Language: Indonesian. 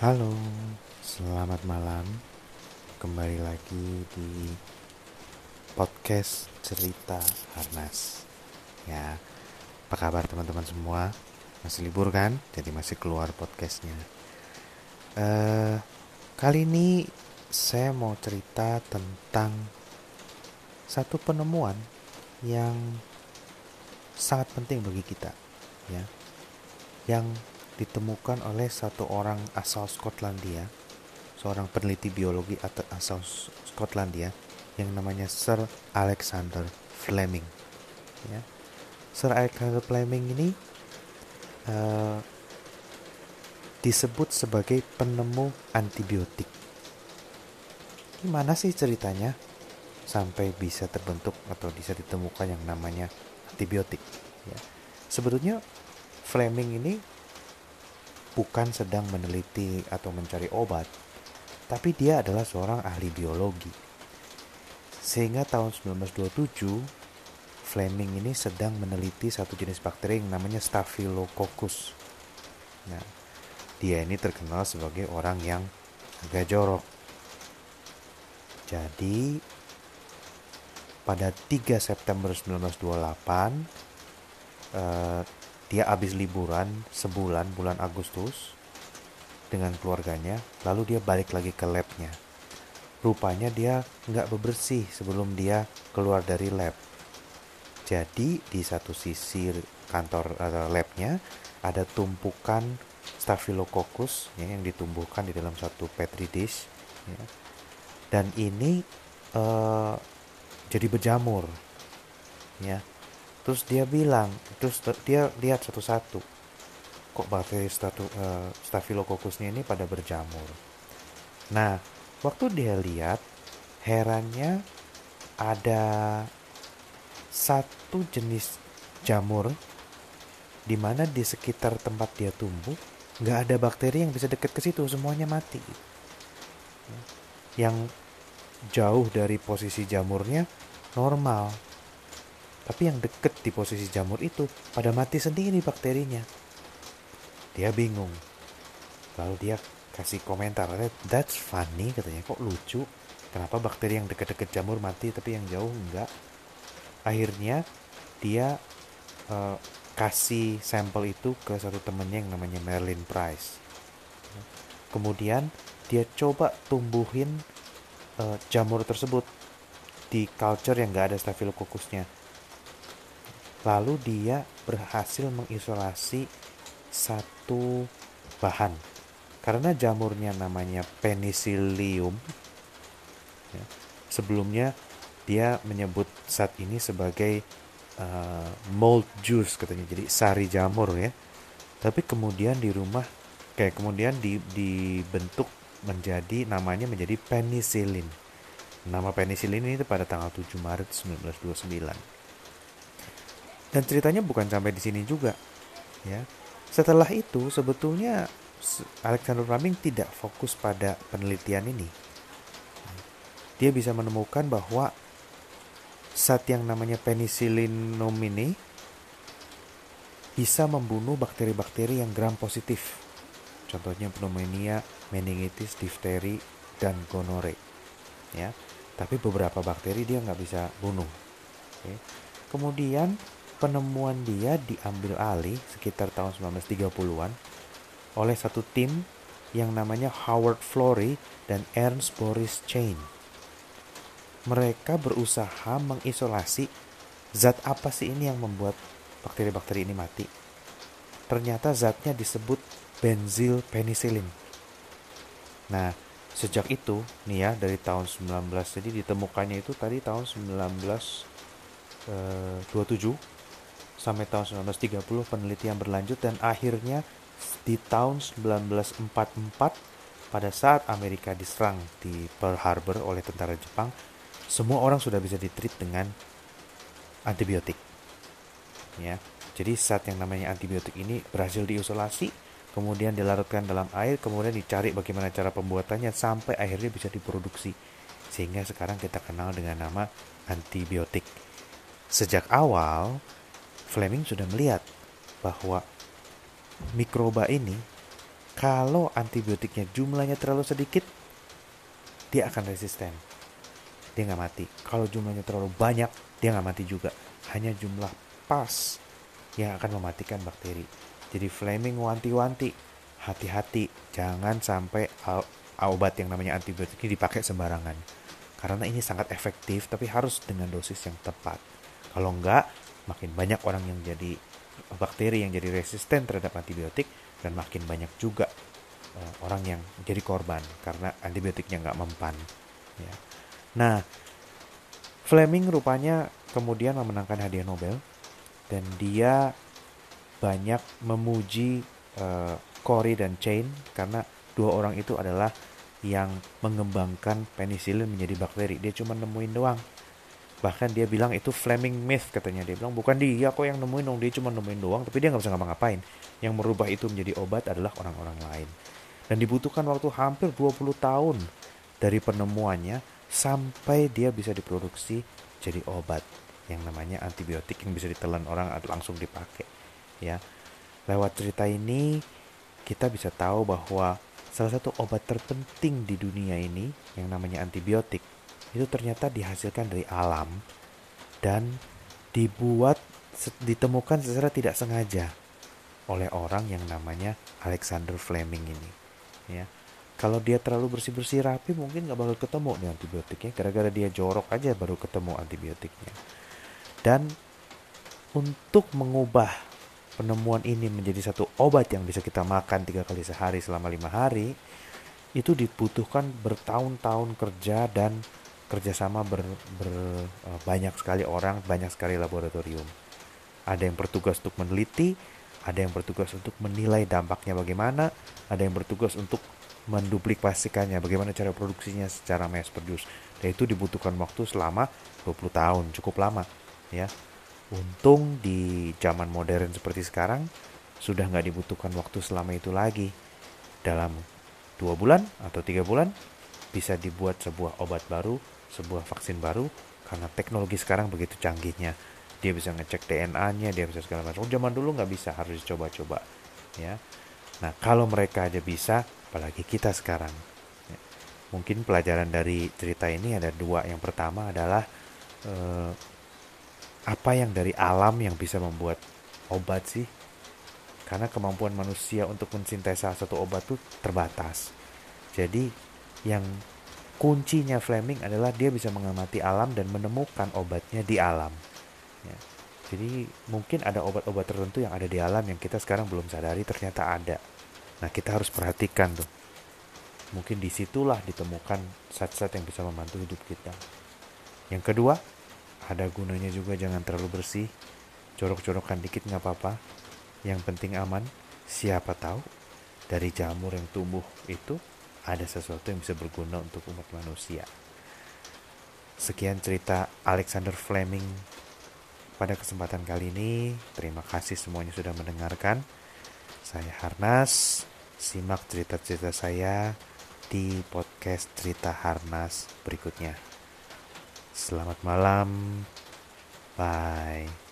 Halo, selamat malam. Kembali lagi di podcast cerita Harnas. Ya, apa kabar teman-teman semua? Masih libur kan? Jadi masih keluar podcastnya. Uh, kali ini saya mau cerita tentang satu penemuan yang sangat penting bagi kita, ya, yang ditemukan oleh satu orang asal Skotlandia, seorang peneliti biologi atau asal Skotlandia yang namanya Sir Alexander Fleming. Ya. Sir Alexander Fleming ini uh, disebut sebagai penemu antibiotik. Gimana sih ceritanya sampai bisa terbentuk atau bisa ditemukan yang namanya antibiotik? Ya. Sebetulnya Fleming ini bukan sedang meneliti atau mencari obat, tapi dia adalah seorang ahli biologi. Sehingga tahun 1927, Fleming ini sedang meneliti satu jenis bakteri yang namanya Staphylococcus. Nah, dia ini terkenal sebagai orang yang agak jorok. Jadi, pada 3 September 1928, eh, dia habis liburan sebulan bulan Agustus dengan keluarganya lalu dia balik lagi ke labnya. Rupanya dia nggak bebersih sebelum dia keluar dari lab. Jadi di satu sisi kantor atau labnya ada tumpukan Staphylococcus ya, yang ditumbuhkan di dalam satu petri dish ya. dan ini uh, jadi berjamur ya terus dia bilang terus dia lihat satu-satu kok bakteri statu, uh, staphylococcusnya ini pada berjamur. Nah waktu dia lihat herannya ada satu jenis jamur di mana di sekitar tempat dia tumbuh nggak ada bakteri yang bisa deket ke situ semuanya mati. Yang jauh dari posisi jamurnya normal tapi yang deket di posisi jamur itu pada mati sendiri bakterinya. Dia bingung. Lalu dia kasih komentar, that's funny katanya, kok lucu. Kenapa bakteri yang deket-deket jamur mati tapi yang jauh enggak? Akhirnya dia uh, kasih sampel itu ke satu temennya yang namanya Merlin Price. Kemudian dia coba tumbuhin uh, jamur tersebut di culture yang enggak ada staphylococcusnya Lalu dia berhasil mengisolasi satu bahan. Karena jamurnya namanya penicillium. Ya, sebelumnya dia menyebut saat ini sebagai uh, mold juice katanya. Jadi sari jamur ya. Tapi kemudian di rumah kayak kemudian di, dibentuk menjadi namanya menjadi penicillin. Nama penicillin ini pada tanggal 7 Maret 1929. Dan ceritanya bukan sampai di sini juga. Ya. Setelah itu sebetulnya Alexander Fleming tidak fokus pada penelitian ini. Dia bisa menemukan bahwa saat yang namanya penicillinum ini bisa membunuh bakteri-bakteri yang gram positif. Contohnya pneumonia, meningitis, difteri, dan gonore. Ya, tapi beberapa bakteri dia nggak bisa bunuh. Oke. Kemudian penemuan dia diambil alih sekitar tahun 1930-an oleh satu tim yang namanya Howard Florey dan Ernst Boris Chain. Mereka berusaha mengisolasi zat apa sih ini yang membuat bakteri-bakteri ini mati. Ternyata zatnya disebut benzil penicillin. Nah, sejak itu nih ya dari tahun 19 jadi ditemukannya itu tadi tahun 1927 sampai tahun 1930 penelitian berlanjut dan akhirnya di tahun 1944 pada saat Amerika diserang di Pearl Harbor oleh tentara Jepang, semua orang sudah bisa ditreat dengan antibiotik. Ya. Jadi saat yang namanya antibiotik ini berhasil diisolasi, kemudian dilarutkan dalam air, kemudian dicari bagaimana cara pembuatannya sampai akhirnya bisa diproduksi. Sehingga sekarang kita kenal dengan nama antibiotik. Sejak awal, Fleming sudah melihat bahwa mikroba ini Kalau antibiotiknya jumlahnya terlalu sedikit, dia akan resisten. Dia nggak mati. Kalau jumlahnya terlalu banyak, dia nggak mati juga. Hanya jumlah pas yang akan mematikan bakteri. Jadi Fleming wanti-wanti, hati-hati, jangan sampai obat yang namanya antibiotik ini dipakai sembarangan. Karena ini sangat efektif, tapi harus dengan dosis yang tepat. Kalau enggak, makin banyak orang yang jadi bakteri yang jadi resisten terhadap antibiotik dan makin banyak juga uh, orang yang jadi korban karena antibiotiknya nggak mempan. Ya. Nah, Fleming rupanya kemudian memenangkan hadiah Nobel dan dia banyak memuji uh, Corey dan Chain karena dua orang itu adalah yang mengembangkan penicillin menjadi bakteri. Dia cuma nemuin doang. Bahkan dia bilang itu Fleming myth katanya. Dia bilang bukan dia kok yang nemuin dong. Dia cuma nemuin doang tapi dia nggak bisa ngapa-ngapain. Yang merubah itu menjadi obat adalah orang-orang lain. Dan dibutuhkan waktu hampir 20 tahun dari penemuannya sampai dia bisa diproduksi jadi obat yang namanya antibiotik yang bisa ditelan orang atau langsung dipakai ya lewat cerita ini kita bisa tahu bahwa salah satu obat terpenting di dunia ini yang namanya antibiotik itu ternyata dihasilkan dari alam dan dibuat ditemukan secara tidak sengaja oleh orang yang namanya Alexander Fleming ini ya. Kalau dia terlalu bersih-bersih rapi mungkin nggak bakal ketemu nih antibiotiknya. Gara-gara dia jorok aja baru ketemu antibiotiknya. Dan untuk mengubah penemuan ini menjadi satu obat yang bisa kita makan tiga kali sehari selama lima hari itu dibutuhkan bertahun-tahun kerja dan kerjasama ber, ber, eh, banyak sekali orang, banyak sekali laboratorium. Ada yang bertugas untuk meneliti, ada yang bertugas untuk menilai dampaknya bagaimana, ada yang bertugas untuk menduplikasikannya, bagaimana cara produksinya secara mass produce. Dan itu dibutuhkan waktu selama 20 tahun, cukup lama ya. Untung di zaman modern seperti sekarang sudah nggak dibutuhkan waktu selama itu lagi. Dalam dua bulan atau tiga bulan bisa dibuat sebuah obat baru, sebuah vaksin baru karena teknologi sekarang begitu canggihnya. Dia bisa ngecek DNA-nya dia bisa segala macam. Oh, zaman dulu nggak bisa harus dicoba-coba ya. Nah kalau mereka aja bisa apalagi kita sekarang ya. mungkin pelajaran dari cerita ini ada dua. Yang pertama adalah eh, apa yang dari alam yang bisa membuat obat sih? Karena kemampuan manusia untuk mensintesa satu obat itu terbatas. Jadi yang kuncinya Fleming adalah dia bisa mengamati alam dan menemukan obatnya di alam Ya. Jadi mungkin ada obat-obat tertentu yang ada di alam yang kita sekarang belum sadari ternyata ada. Nah kita harus perhatikan tuh. Mungkin di situlah ditemukan zat-zat yang bisa membantu hidup kita. Yang kedua, ada gunanya juga jangan terlalu bersih. Corok-corokan dikit nggak apa-apa. Yang penting aman. Siapa tahu dari jamur yang tumbuh itu ada sesuatu yang bisa berguna untuk umat manusia. Sekian cerita Alexander Fleming pada kesempatan kali ini, terima kasih semuanya sudah mendengarkan. Saya Harnas, simak cerita-cerita saya di podcast Cerita Harnas berikutnya. Selamat malam. Bye.